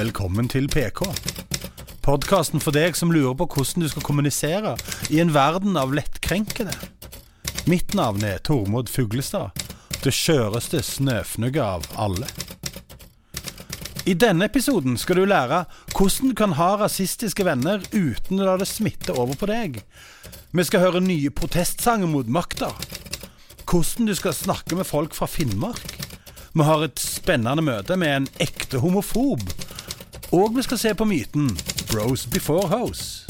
Velkommen til PK. Podkasten for deg som lurer på hvordan du skal kommunisere i en verden av lettkrenkede. Mitt navn er Tormod Fuglestad, det skjøreste snøfnugget av alle. I denne episoden skal du lære hvordan du kan ha rasistiske venner uten å la det smitte over på deg. Vi skal høre nye protestsanger mot makta. Hvordan du skal snakke med folk fra Finnmark. Vi har et spennende møte med en ekte homofob. Og vi skal se på myten Bros before hoes.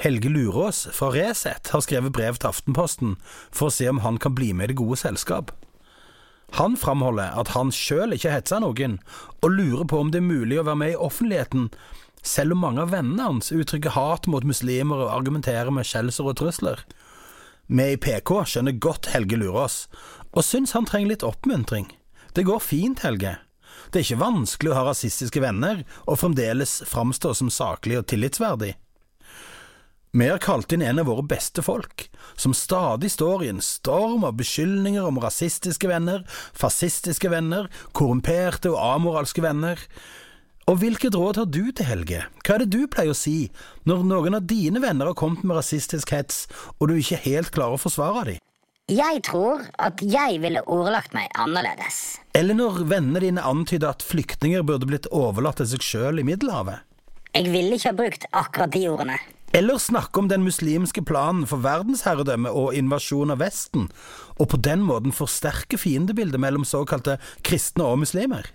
Helge Lurås fra Resett har skrevet brev til Aftenposten for å se om han kan bli med i det gode selskap. Han framholder at han sjøl ikke hetser noen, og lurer på om det er mulig å være med i offentligheten, selv om mange av vennene hans uttrykker hat mot muslimer og argumenterer med skjellsord og trusler. Vi i PK skjønner godt Helge Lurås, og syns han trenger litt oppmuntring. Det går fint, Helge. Det er ikke vanskelig å ha rasistiske venner og fremdeles framstå som saklig og tillitsverdig. Vi har kalt inn en av våre beste folk, som stadig står i en storm av beskyldninger om rasistiske venner, fascistiske venner, korrumperte og amoralske venner. Og hvilket råd har du til Helge? Hva er det du pleier å si når noen av dine venner har kommet med rasistisk hets, og du ikke helt klarer å forsvare dem? Jeg tror at jeg ville ordlagt meg annerledes. Eller når vennene dine antyder at flyktninger burde blitt overlatt til seg sjøl i Middelhavet? Jeg ville ikke ha brukt akkurat de ordene. Eller snakke om den muslimske planen for verdensherredømme og invasjon av Vesten, og på den måten forsterke fiendebildet mellom såkalte kristne og muslimer?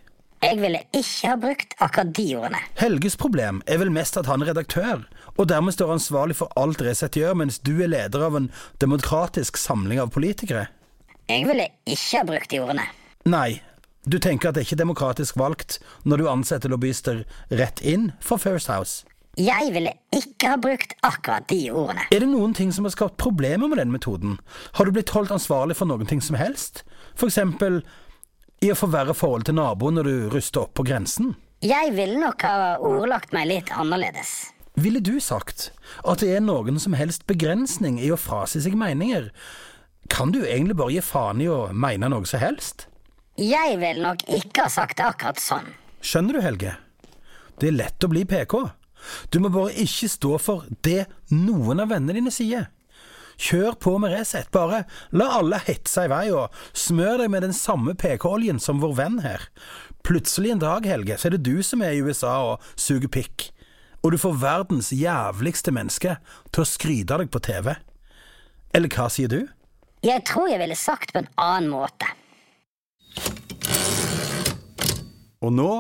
Jeg ville ikke ha brukt akkurat de ordene. Helges problem er vel mest at han er redaktør, og dermed står ansvarlig for alt Resett gjør, mens du er leder av en demokratisk samling av politikere. Jeg ville ikke ha brukt de ordene. Nei, du tenker at det ikke er demokratisk valgt når du ansetter lobbyister rett inn for First House? Jeg ville ikke ha brukt akkurat de ordene. Er det noen ting som har skapt problemer med den metoden? Har du blitt holdt ansvarlig for noen ting som helst? For eksempel i å forverre forholdet til naboen når du ruster opp på grensen? Jeg ville nok ha ordlagt meg litt annerledes. Ville du sagt at det er noen som helst begrensning i å frasi seg meninger? Kan du egentlig bare gi faen i å mene noe som helst? Jeg ville nok ikke ha sagt det akkurat sånn. Skjønner du, Helge? Det er lett å bli PK. Du må bare ikke stå for det noen av vennene dine sier. Kjør på med Resett, bare la alle hetse i vei, og smør deg med den samme PK-oljen som vår venn her. Plutselig en dag, Helge, så er det du som er i USA og suger pikk, og du får verdens jævligste menneske til å skryte av deg på TV. Eller hva sier du? Jeg tror jeg ville sagt på en annen måte. Og nå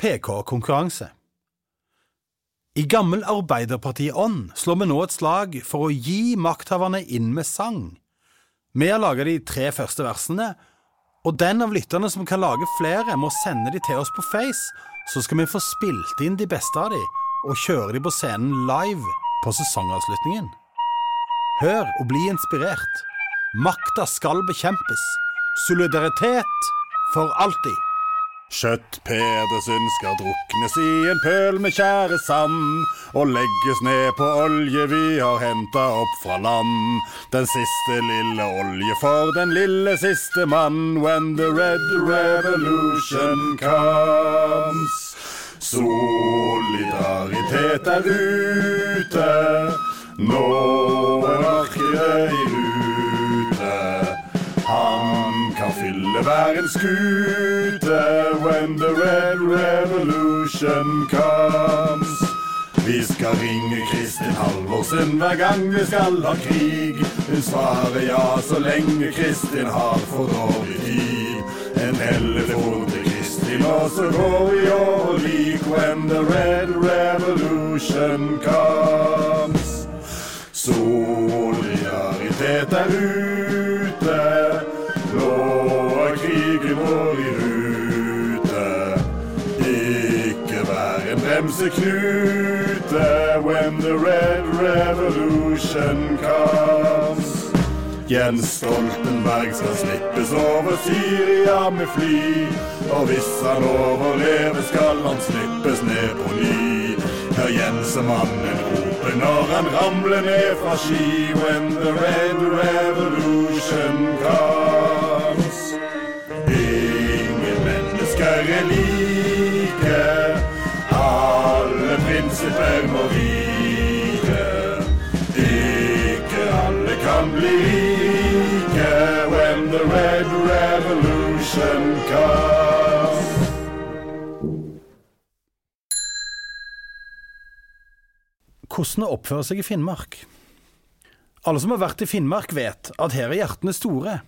PK-konkurranse. I gammel Arbeiderparti-ånd slår vi nå et slag for å gi makthaverne inn med sang. Vi har laget de tre første versene, og den av lytterne som kan lage flere, må sende de til oss på Face, så skal vi få spilt inn de beste av de og kjøre de på scenen live på sesongavslutningen. Hør og bli inspirert. Makta skal bekjempes. Solidaritet for alltid. Kjøtt-Pedersen skal druknes i en pøl med tjæresand og legges ned på olje vi har henta opp fra land. Den siste lille olje for den lille siste mann when the red revolution comes. Solidaritet er ute, nå er markedet i rute. Han fylle hver en skute when the red revolution comes. Vi skal ringe Kristin Halvorsen hver gang vi skal ha krig. Hun svarer ja så lenge Kristin har for dårlig tid. En telefon til Kristin, og så går vi over lik when the red revolution comes. Solidaritet er ute. Krigen i rute. Ikke vær en bremseknute when the red revolution comes. Jens Stoltenberg skal slippes over Syria med fly. Og hvis han overlever, skal han slippes ned på ny. Hør Jensemannen rope når han ramler ned fra ski. When the red revolution comes. frem og vike. Ikke alle kan bli like when the red revolution comes. Hvordan oppfører seg i Finnmark? Alle som har vært i Finnmark, vet at her er hjertene store.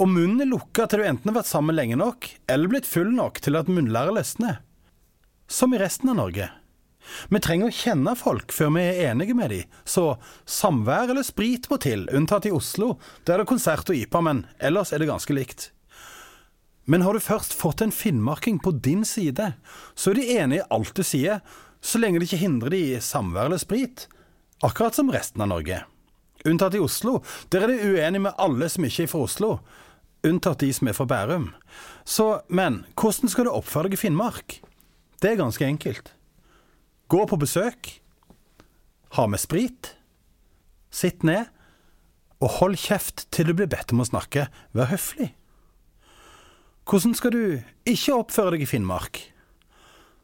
Og munnen er lukka til du enten har vært sammen lenge nok, eller blitt full nok til at munnlæret løsner. Som i resten av Norge vi trenger å kjenne folk før vi er enige med dem, så samvær eller sprit må til, unntatt i Oslo, der er det konsert og IPA, men ellers er det ganske likt. Men har du først fått en finnmarking på din side, så er de enige i alt du sier, så lenge det ikke hindrer de i samvær eller sprit, akkurat som resten av Norge. Unntatt i Oslo, der er de uenige med alle som ikke er fra Oslo, unntatt de som er fra Bærum. Så, men, hvordan skal du oppføre deg i Finnmark? Det er ganske enkelt. Gå på besøk, ha med sprit, sitt ned, og hold kjeft til du blir bedt om å snakke, vær høflig. Hvordan skal du ikke oppføre deg i Finnmark?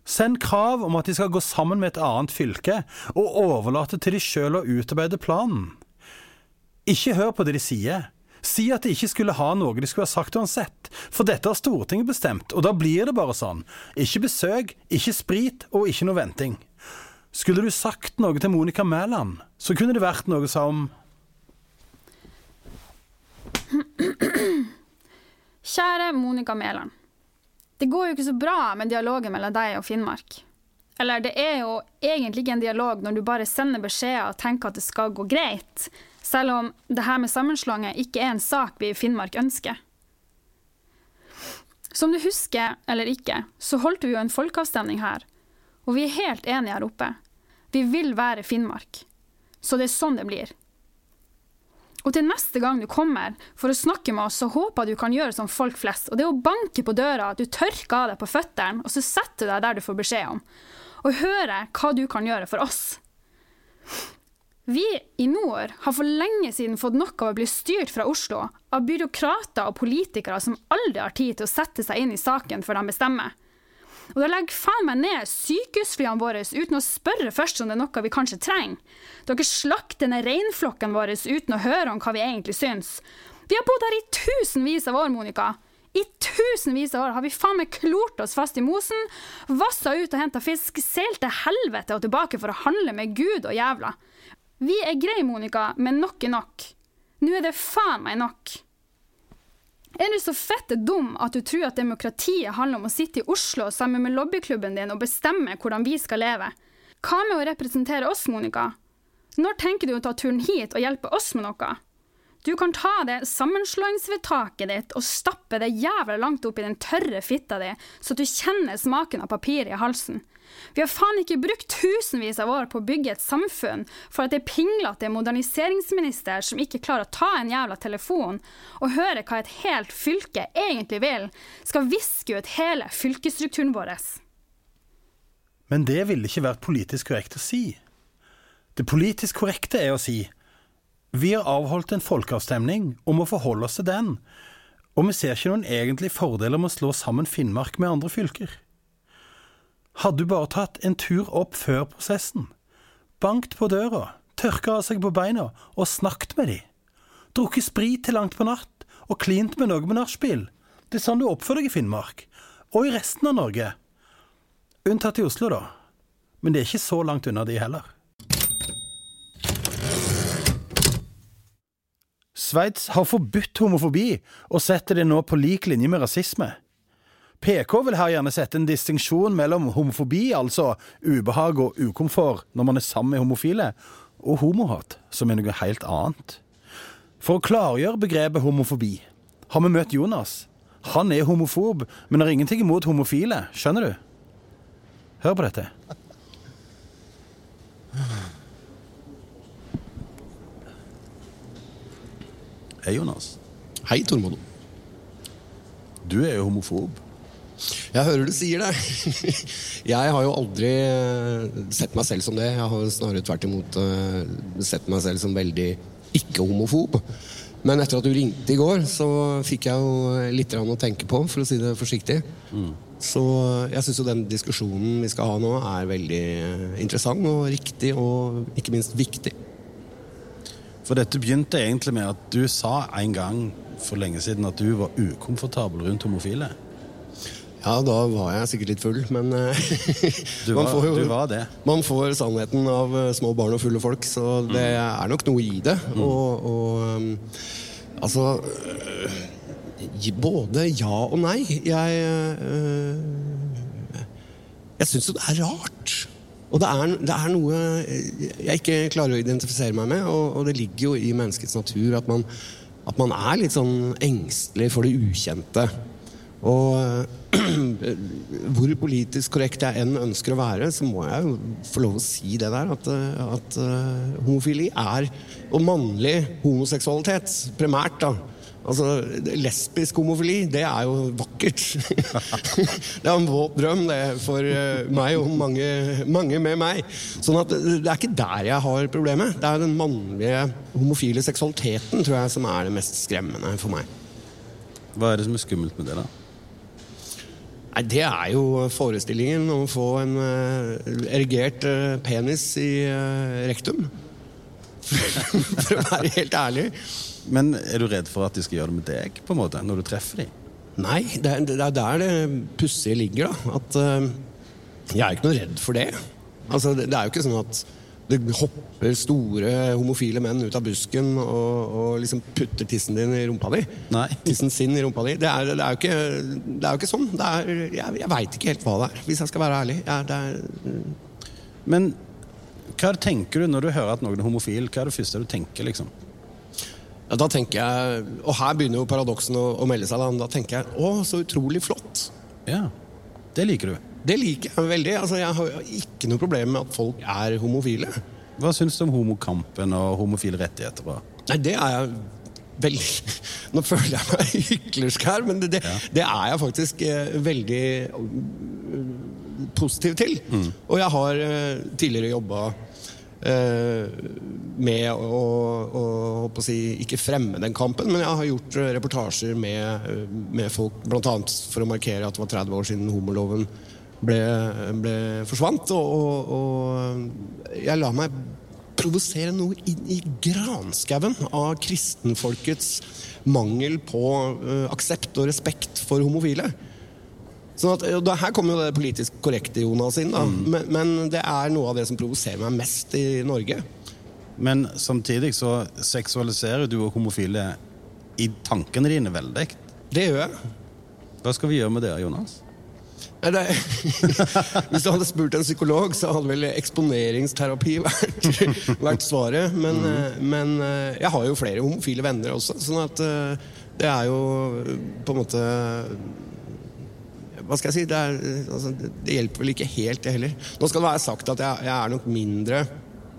Send krav om at de skal gå sammen med et annet fylke, og overlate til de sjøl å utarbeide planen. Ikke hør på det de sier. Si at de ikke skulle ha noe de skulle ha sagt uansett, for dette har Stortinget bestemt, og da blir det bare sånn. Ikke besøk, ikke sprit og ikke noe venting. Skulle du sagt noe til Monica Mæland, så kunne det vært noe som Kjære Monica Mæland. Det går jo ikke så bra med dialogen mellom deg og Finnmark. Eller det er jo egentlig ikke en dialog når du bare sender beskjeder og tenker at det skal gå greit, selv om det her med sammenslåinger ikke er en sak vi i Finnmark ønsker. Som du husker eller ikke, så holdt vi jo en folkeavstemning her, og vi er helt enige her oppe. Vi vil være Finnmark. Så det er sånn det blir. Og til neste gang du kommer for å snakke med oss, så håper du kan gjøre som folk flest, og det er å banke på døra, du tørker av deg på føttene, og så setter du deg der du får beskjed om, og høre hva du kan gjøre for oss. Vi i nord har for lenge siden fått nok av å bli styrt fra Oslo av byråkrater og politikere som aldri har tid til å sette seg inn i saken før de bestemmer. Og da legger faen meg ned sykehusflyene våre uten å spørre først om det er noe vi kanskje trenger. Dere slakter ned reinflokken vår uten å høre om hva vi egentlig syns. Vi har bodd her i tusenvis av år, Monica. I tusenvis av år har vi faen meg klort oss fast i mosen, vassa ut og henta fisk, seilt til helvete og tilbake for å handle med Gud og jævla. Vi er greie, Monica, men nok er nok. Nå er det faen meg nok. Er du så fette dum at du tror at demokratiet handler om å sitte i Oslo sammen med lobbyklubben din og bestemme hvordan vi skal leve? Hva med å representere oss, Monica? Når tenker du å ta turen hit og hjelpe oss med noe? Du kan ta det sammenslåingsvedtaket ditt og stappe det jævla langt opp i den tørre fitta di, så du kjenner smaken av papir i halsen. Vi har faen ikke brukt tusenvis av år på å bygge et samfunn for at ei pinglete moderniseringsminister som ikke klarer å ta en jævla telefon og høre hva et helt fylke egentlig vil, skal viske ut hele fylkesstrukturen vår. Men det ville ikke vært politisk korrekt å si. Det politisk korrekte er å si vi har avholdt en folkeavstemning om å forholde oss til den, og vi ser ikke noen egentlige fordeler med å slå sammen Finnmark med andre fylker. Hadde du bare tatt en tur opp før prosessen, bankt på døra, tørka av seg på beina og snakket med de, drukket sprit til langt på natt og klint med noe med nachspiel, det er sånn du oppfører deg i Finnmark, og i resten av Norge. Unntatt i Oslo, da, men det er ikke så langt unna de heller. Sveits har forbudt homofobi, og setter det nå på lik linje med rasisme. PK vil her gjerne sette en distinksjon mellom homofobi, altså ubehag og ukomfort når man er sammen med homofile, og homohat, som er noe helt annet. For å klargjøre begrepet homofobi har vi møtt Jonas. Han er homofob, men har ingenting imot homofile, skjønner du? Hør på dette. Hei, Jonas. Hei, Tormod. Du er jo homofob. Jeg hører du sier det. Jeg har jo aldri eh, sett meg selv som det. Jeg har snarere tvert imot eh, sett meg selv som veldig ikke-homofob. Men etter at du ringte i går, så fikk jeg jo litt å tenke på, for å si det forsiktig. Mm. Så jeg syns jo den diskusjonen vi skal ha nå, er veldig interessant og riktig, og ikke minst viktig. For dette begynte egentlig med at du sa en gang for lenge siden at du var ukomfortabel rundt homofile. Ja, da var jeg sikkert litt full, men eh, Du var- får jo- du var det. Man får sannheten av eh, små barn og fulle folk, så det er nok noe i det. Og, og um, altså øh, Både ja og nei. Jeg øh, Jeg syns jo det er rart. Og det er, det er noe jeg ikke klarer å identifisere meg med, og, og det ligger jo i menneskets natur at man, at man er litt sånn engstelig for det ukjente. Og hvor politisk korrekt jeg enn ønsker å være, så må jeg jo få lov å si det der. At, at øh, homofili er Og mannlig homoseksualitet, primært, da. Altså, Lesbisk homofili, det er jo vakkert. det er en våt drøm det for øh, meg og mange, mange med meg. Sånn at det er ikke der jeg har problemet. Det er den mannlige homofile seksualiteten tror jeg som er det mest skremmende for meg. Hva er det som er skummelt med det, da? Nei, Det er jo forestillingen om å få en uh, erigert uh, penis i uh, rektum. For å være helt ærlig. Men er du redd for at de skal gjøre det med deg, på en måte, når du treffer dem? Nei, det er, det er der det pussige ligger. da At uh, Jeg er ikke noe redd for det. Altså, det, det er jo ikke sånn at det hopper store homofile menn ut av busken og, og liksom putter tissen din i rumpa di. Nei. Tissen sin i rumpa di. Det er, det er, jo, ikke, det er jo ikke sånn. Det er, jeg jeg veit ikke helt hva det er, hvis jeg skal være ærlig. Jeg, er, Men hva tenker du når du hører at noen er homofil? Hva er det første du tenker, liksom? Ja, da tenker jeg, Og her begynner jo paradoksen å, å melde seg. Da, da tenker jeg å, så utrolig flott. Ja, det liker du. Det liker jeg veldig. Altså, jeg har ikke noe problem med at folk er homofile. Hva syns du om homokampen og homofile rettigheter? Da? Nei, det er jeg veldig Nå føler jeg meg hyklersk her, men det, det, det er jeg faktisk eh, veldig eh, positiv til. Og jeg har eh, tidligere jobba med å, å, å si, ikke fremme den kampen, men jeg har gjort eh, reportasjer med, eh, med folk, bl.a. for å markere at det var 30 år siden homoloven ble, ble forsvant. Og, og, jeg la meg provosere noe inn i granskauen av kristenfolkets mangel på eh, aksept og respekt for homofile. Sånn at, da, her kommer jo det politisk korrekte Jonas inn, da. Men, men det er noe av det som provoserer meg mest i Norge. Men samtidig så seksualiserer du og homofile i tankene dine veldig. Det gjør jeg. Hva skal vi gjøre med det, Jonas? Det, hvis du hadde spurt en psykolog, så hadde vel eksponeringsterapi vært, vært svaret. Men, mm. men eh, jeg har jo flere homofile venner også, sånn at eh, det er jo eh, på en måte Hva skal jeg si? Det, er, eh, altså, det, hjelper vel ikke helt, det heller. Nå skal det være sagt at jeg, jeg er nok mindre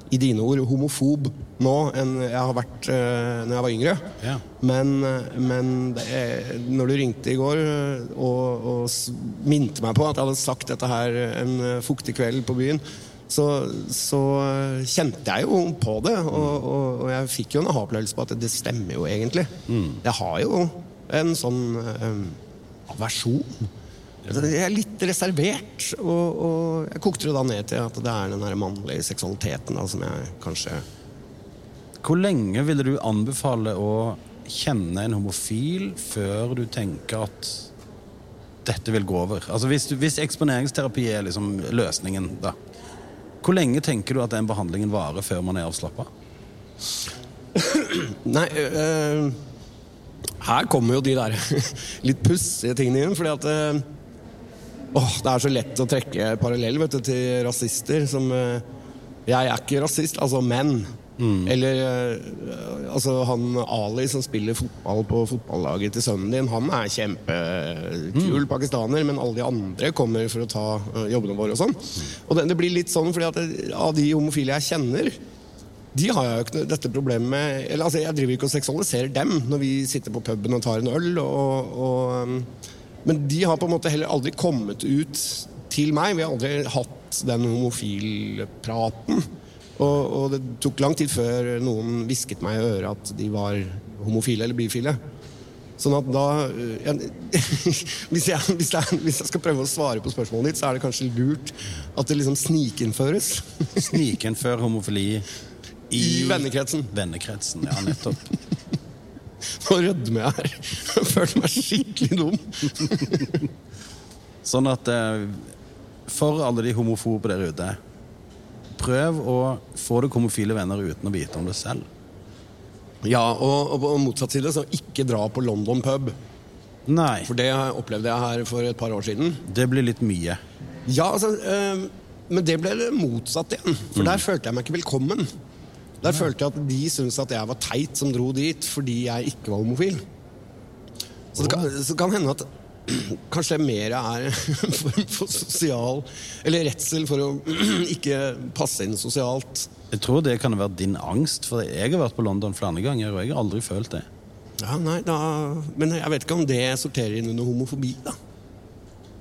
i dine ord homofob nå enn jeg har vært uh, når jeg var yngre. Ja. Men, eh, men det, er- når du ringte i går eh, og, og minte meg på at jeg hadde sagt dette her en eh, fuktig kveld på byen, så, så eh, kjente jeg jo på det. Og, og, og jeg fikk jo en aha-opplevelse på at det, stemmer jo egentlig. Jeg har jo en sånn um, aversjon. Altså, Jeg er litt reservert, og, og jeg kokte det da ned til at det er den der mannlige seksualiteten da, som jeg kanskje Hvor lenge ville du anbefale å kjenne en homofil før du tenker at dette vil gå over? Altså Hvis, hvis eksponeringsterapi er liksom løsningen, da. Hvor lenge tenker du at den behandlingen varer før man er avslappa? Nei, øh, her kommer jo de der litt pussige tingene inn, fordi at øh, åh, Det er så lett å trekke parallell vet du, til rasister som øh, Jeg er ikke rasist, altså menn. Eller øh, altså han Ali som spiller fotball på fotballaget til sønnen din, han er kjempekul pakistaner, men alle de andre kommer for å ta uh, jobbene våre og sånn. Og det, det blir litt sånn fordi at det, av de homofile jeg kjenner de har jeg jo ikke dette problemet med eller, altså, Jeg driver ikke og seksualiserer dem når vi sitter på puben og tar en øl. Og, og, um, men de har på en måte heller aldri kommet ut til meg. Vi har aldri hatt den homofilpraten. Og, og det tok lang tid før noen hvisket meg i øret at de var homofile eller bifile. Sånn at da ja, hvis, jeg, hvis, jeg, hvis jeg skal prøve å svare på spørsmålet ditt, så er det kanskje lurt at det liksom snikinnføres. Snikinnfør homofili I vennekretsen. Vennekretsen, ja, nettopp. Nå rødmer jeg her. Jeg føler meg skikkelig dum. Sånn at eh, for alle de homofobe der ute Prøv å få deg homofile venner uten å vite om det selv. Ja, og, og på motsatt side, så ikke dra på London pub. Nei, For det opplevde jeg her for et par år siden. det blir litt mye. Ja, altså, øh, men det ble det motsatt igjen. For der følte jeg meg ikke velkommen. Der følte jeg at de syntes at jeg var teit som dro dit fordi jeg ikke var homofil. Så det kan, så kan hende at kanskje det mer er en form for sosial Eller redsel for å ikke passe inn sosialt. Jeg tror det kan være din angst, for jeg har vært på London flere ganger, og jeg har aldri følt det. Ja, nei, da, Men jeg vet ikke om det sorterer inn under homofobi, da.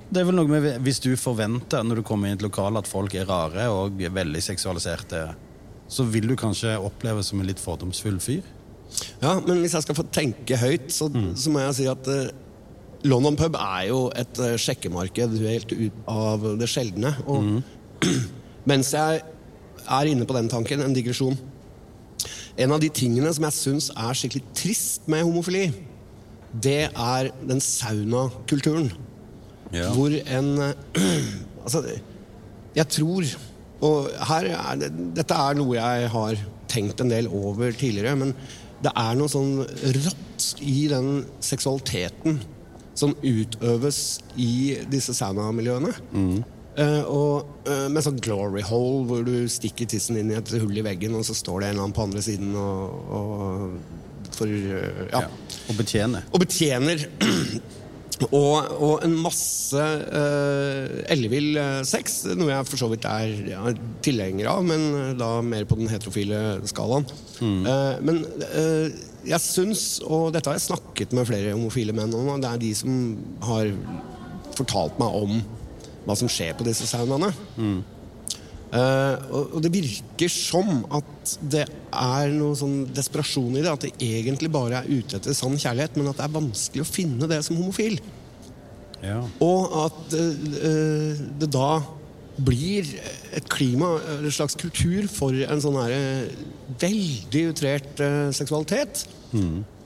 Det er vel noe med Hvis du forventer når du kommer inn i et lokal at folk er rare og veldig seksualiserte, så vil du kanskje oppleves som en litt fordomsfull fyr. Ja, men hvis jeg skal få tenke høyt, så, så må jeg si at uh, London pub er jo et uh, sjekkemarked helt ut av det sjeldne. Og mens jeg er inne på den tanken, en digresjon En av de tingene som jeg syns er skikkelig trist med homofili, det er den saunakulturen. Ja. Hvor en uh, Altså, jeg tror Og her er det, dette er noe jeg har tenkt en del over tidligere, men det er noe sånn rått i den seksualiteten som utøves i disse saunamiljøene. Uh, og uh, med sånn glory hole, hvor du stikker tissen inn i et hull i veggen, og så står det en eller annen på andre siden og, og for uh, ja. Ja. Og betjener. Og betjener. Og, og en masse uh, ellevill eh, sex, noe jeg for så vidt er ja, tilhenger av, men eh, da mer på den heterofile skalaen. Eh, men uh, jeg syns, og dette har jeg snakket med flere homofile menn om, og det er de som har fortalt meg om hva som skjer på disse saunaene. Eh, og, og det virker som at det er noe sånn desperasjon i det. At det egentlig bare er ute etter sann kjærlighet, men at det er vanskelig å finne det som homofil. Ja. Og at eh, det da blir et klima, en slags kultur, for en sånn her veldig utrert uh, seksualitet.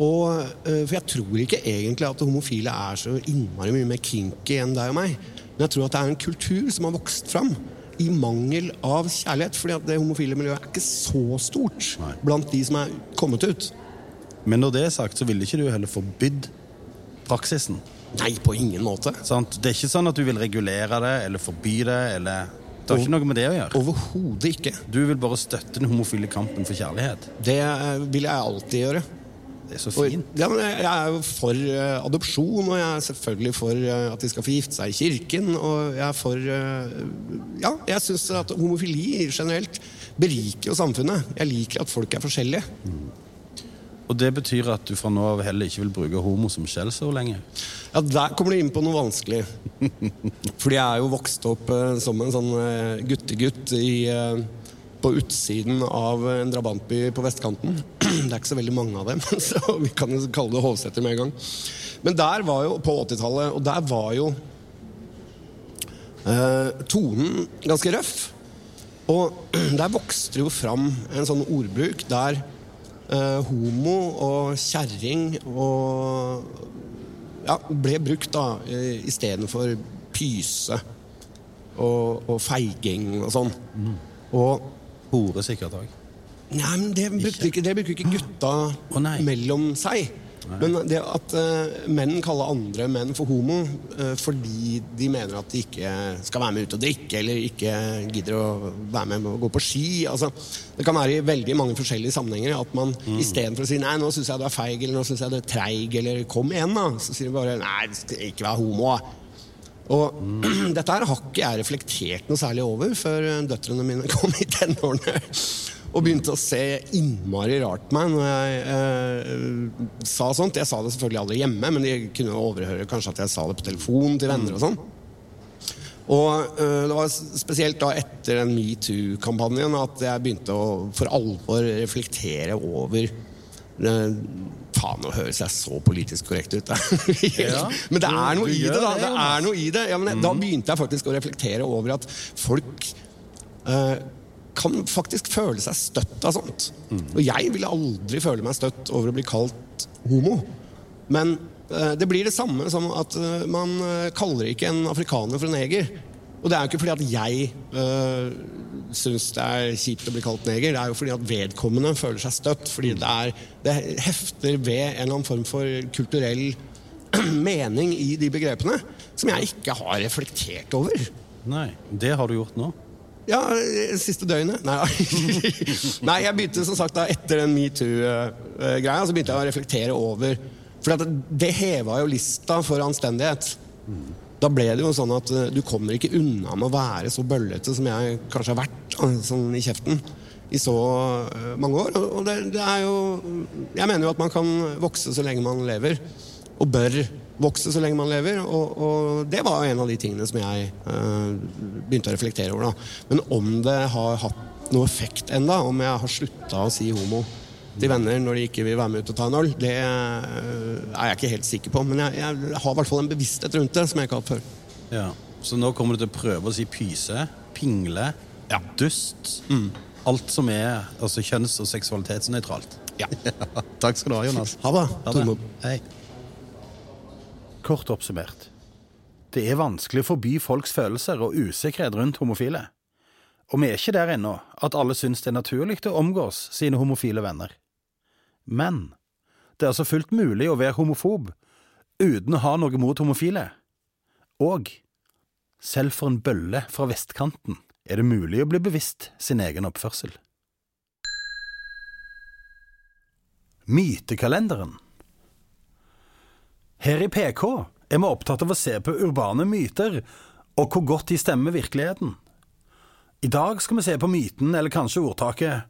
Og, eh, for jeg tror ikke egentlig at homofile er så innmari mye mer kinky enn deg og meg. Men jeg tror at det er en kultur som har vokst fram i mangel av kjærlighet. fordi at det homofile miljøet er ikke så stort Nei. blant de som er kommet ut. Men når det er sagt, så ville ikke du heller forbydd praksisen. Nei, på ingen måte. Sant? Det er ikke sånn at du vil regulere det eller forby det. eller... Det har ikke noe med det å gjøre. Overhodet ikke. Du vil bare støtte den homofile kampen for kjærlighet. Det eh, vil jeg alltid gjøre. Det er så Og, fint. ja, men jeg er jo for eh, adopsjon, og jeg er selvfølgelig for eh, at de skal få gifte seg i kirken. Og jeg er for eh, Ja, jeg syns at homofili generelt beriker jo samfunnet. Jeg liker at folk er forskjellige. Og det betyr at du fra nå av heller ikke vil bruke homo som skjellsord lenger. Ja, Der kommer du inn på noe vanskelig. Fordi jeg er jo vokst opp som en sånn guttegutt i, på utsiden av en drabantby på vestkanten. Det er ikke så veldig mange av dem, så vi kan jo kalle det Hovseter med en gang. Men der var jo på 80-tallet, og der var jo eh, tonen ganske røff. Og der vokste det jo fram en sånn ordbruk der eh, homo og kjerring og ja, ble brukt da eh, istedenfor pyse og, og feiging og sånn. Og Hore sikkert òg. Nei, men det brukte ikke, det bruker ikke gutta Å, nei. mellom seg. Men det at eh, menn kaller andre menn for homo eh, fordi de mener at de ikke skal være med ut og drikke, eller ikke gidder å være med og gå på ski altså, Det kan være i veldig mange forskjellige sammenhenger at man Mm. istedenfor å si 'nei, nå syns jeg du er feig', eller 'nå syns jeg du er treig', eller 'kom igjen', da, så sier de bare 'nei, du skal ikke være homo'. da». Og dette her har ikke jeg reflektert noe særlig over før eh, døtrene mine kom i tenårene. Og begynte å se innmari rart på meg når jeg eh, sa sånt. Jeg sa det selvfølgelig aldri hjemme, men de kunne overhøre kanskje at jeg sa det på telefon til venner og sånn. Og eh, det var spesielt da etter den metoo-kampanjen at jeg begynte å for alvor reflektere over eh, Faen, nå høres jeg så politisk korrekt ut. Ja, men det er noe i det, da. det, er noe i det. Ja, men Da begynte jeg faktisk å reflektere over at folk eh, kan faktisk føle seg støtt av sånt. Og jeg ville aldri føle meg støtt over å bli kalt homo. Men eh, det blir det samme som at eh, man eh, kaller ikke en afrikaner for en neger. Og det er jo ikke fordi at jeg øh, syns det er kjipt å bli kalt neger, det er jo fordi at vedkommende føler seg støtt. Fordi det, er, det hefter ved en eller annen form for kulturell mening i de begrepene som jeg ikke har reflektert over. Nei, det har du gjort nå. Ja, eh, siste døgnet. Nei, Nei jeg begynte som sagt da etter den metoo-greia så begynte jeg å reflektere over For det heva jo lista for anstendighet. Da ble det jo sånn at eh, du kommer ikke unna med å være så bøllete som jeg kanskje har vært sånn i kjeften i så eh, mange år. Og det, det er jo Jeg mener jo at man kan vokse så lenge man lever. Og bør vokse så lenge man lever. Og, og det var en av de tingene som jeg eh, begynte å reflektere over. da. Men om det har hatt noe effekt enda, om jeg har slutta å si homo til venner når de ikke vil være med ut og ta en øl, det eh, er jeg ikke helt sikker på. Men jeg, jeg har i hvert fall en bevissthet rundt det som jeg ikke har hatt før. Ja. Så nå kommer du til å prøve å si pyse, pingle, dust. Alt som er altså, kjønns- og seksualitetsnøytralt. Ja. Takk skal du ha, Jonas. Ha det. Ha det. Hei. Kort oppsummert. Det er vanskelig å forby folks følelser og usikkerhet rundt homofile. Og vi er ikke der ennå at alle syns det er naturlig å omgås sine homofile venner. Men det er altså fullt mulig å være homofob uten å ha noe mot homofile. Og selv for en bølle fra vestkanten er det mulig å bli bevisst sin egen oppførsel. Mytekalenderen Her i PK er vi opptatt av å se på urbane myter og hvor godt de stemmer virkeligheten. I dag skal vi se på myten, eller kanskje ordtaket,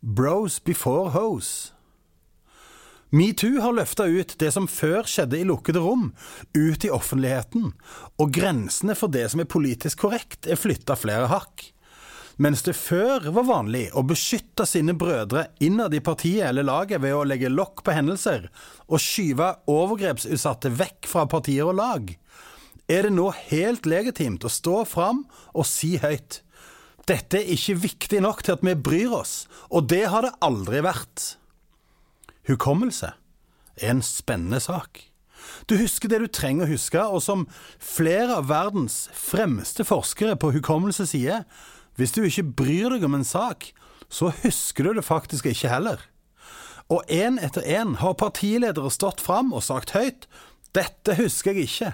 Bros before hoes. Metoo har løfta ut det som før skjedde i lukkede rom, ut i offentligheten, og grensene for det som er politisk korrekt, er flytta flere hakk. Mens det før var vanlig å beskytte sine brødre innad i partiet eller laget ved å legge lokk på hendelser og skyve overgrepsutsatte vekk fra partier og lag, er det nå helt legitimt å stå fram og si høyt dette er ikke viktig nok til at vi bryr oss, og det har det aldri vært. Hukommelse er en spennende sak. Du husker det du trenger å huske, og som flere av verdens fremste forskere på hukommelse sier, hvis du ikke bryr deg om en sak, så husker du det faktisk ikke heller. Og én etter én har partiledere stått fram og sagt høyt dette husker jeg ikke.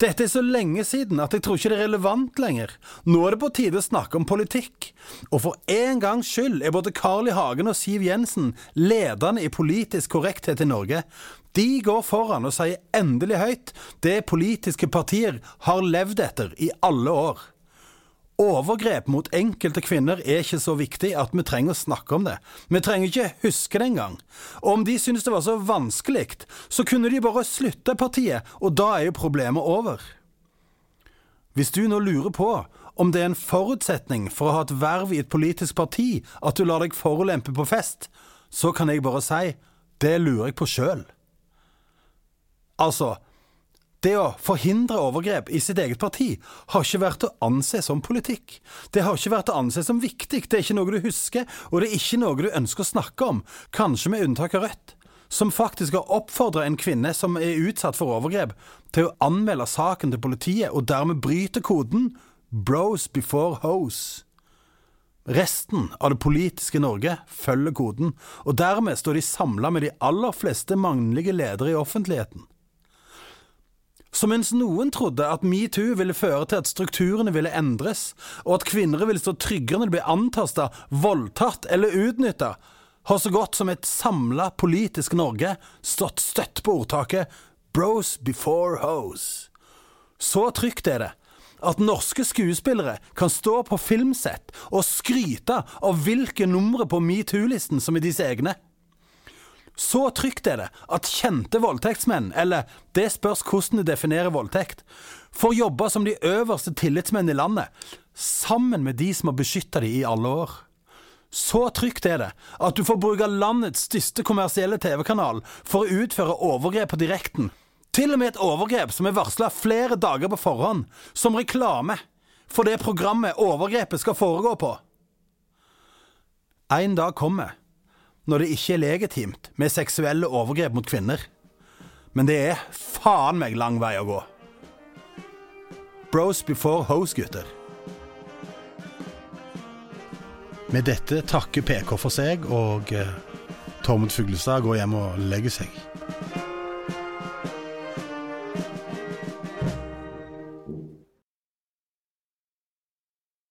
Dette er så lenge siden at jeg tror ikke det er relevant lenger. Nå er det på tide å snakke om politikk. Og for en gangs skyld er både Carl I. Hagen og Siv Jensen ledende i politisk korrekthet i Norge. De går foran og sier endelig høyt det politiske partier har levd etter i alle år. Overgrep mot enkelte kvinner er ikke så viktig at vi trenger å snakke om det. Vi trenger ikke huske det engang. Og om de syntes det var så vanskelig, så kunne de bare slutte partiet, og da er jo problemet over. Hvis du nå lurer på om det er en forutsetning for å ha et verv i et politisk parti at du lar deg forulempe på fest, så kan jeg bare si det lurer jeg på sjøl. Altså, det å forhindre overgrep i sitt eget parti har ikke vært å anse som politikk. Det har ikke vært å anse som viktig, det er ikke noe du husker, og det er ikke noe du ønsker å snakke om, kanskje med unntak av Rødt, som faktisk har oppfordra en kvinne som er utsatt for overgrep, til å anmelde saken til politiet, og dermed bryte koden Bros before hoes. Resten av det politiske Norge følger koden, og dermed står de samla med de aller fleste mannlige ledere i offentligheten. Så mens noen trodde at metoo ville føre til at strukturene ville endres, og at kvinner ville stå tryggere når de ble antasta, voldtatt eller utnytta, har så godt som et samla politisk Norge stått støtt på ordtaket Bros before hoes. Så trygt er det at norske skuespillere kan stå på filmsett og skryte av hvilke numre på metoo-listen som er deres egne. Så trygt er det at kjente voldtektsmenn, eller det spørs hvordan du definerer voldtekt, får jobbe som de øverste tillitsmenn i landet, sammen med de som har beskytta de i alle år. Så trygt er det at du får bruke landets største kommersielle TV-kanal for å utføre overgrep på direkten. Til og med et overgrep som er varsla flere dager på forhånd, som reklame for det programmet overgrepet skal foregå på. En dag kommer, når det ikke er legitimt med seksuelle overgrep mot kvinner. Men det er faen meg lang vei å gå. Bros before hoes, gutter. Med dette takker PK for seg, og eh, Tormod Fuglestad går hjem og legger seg.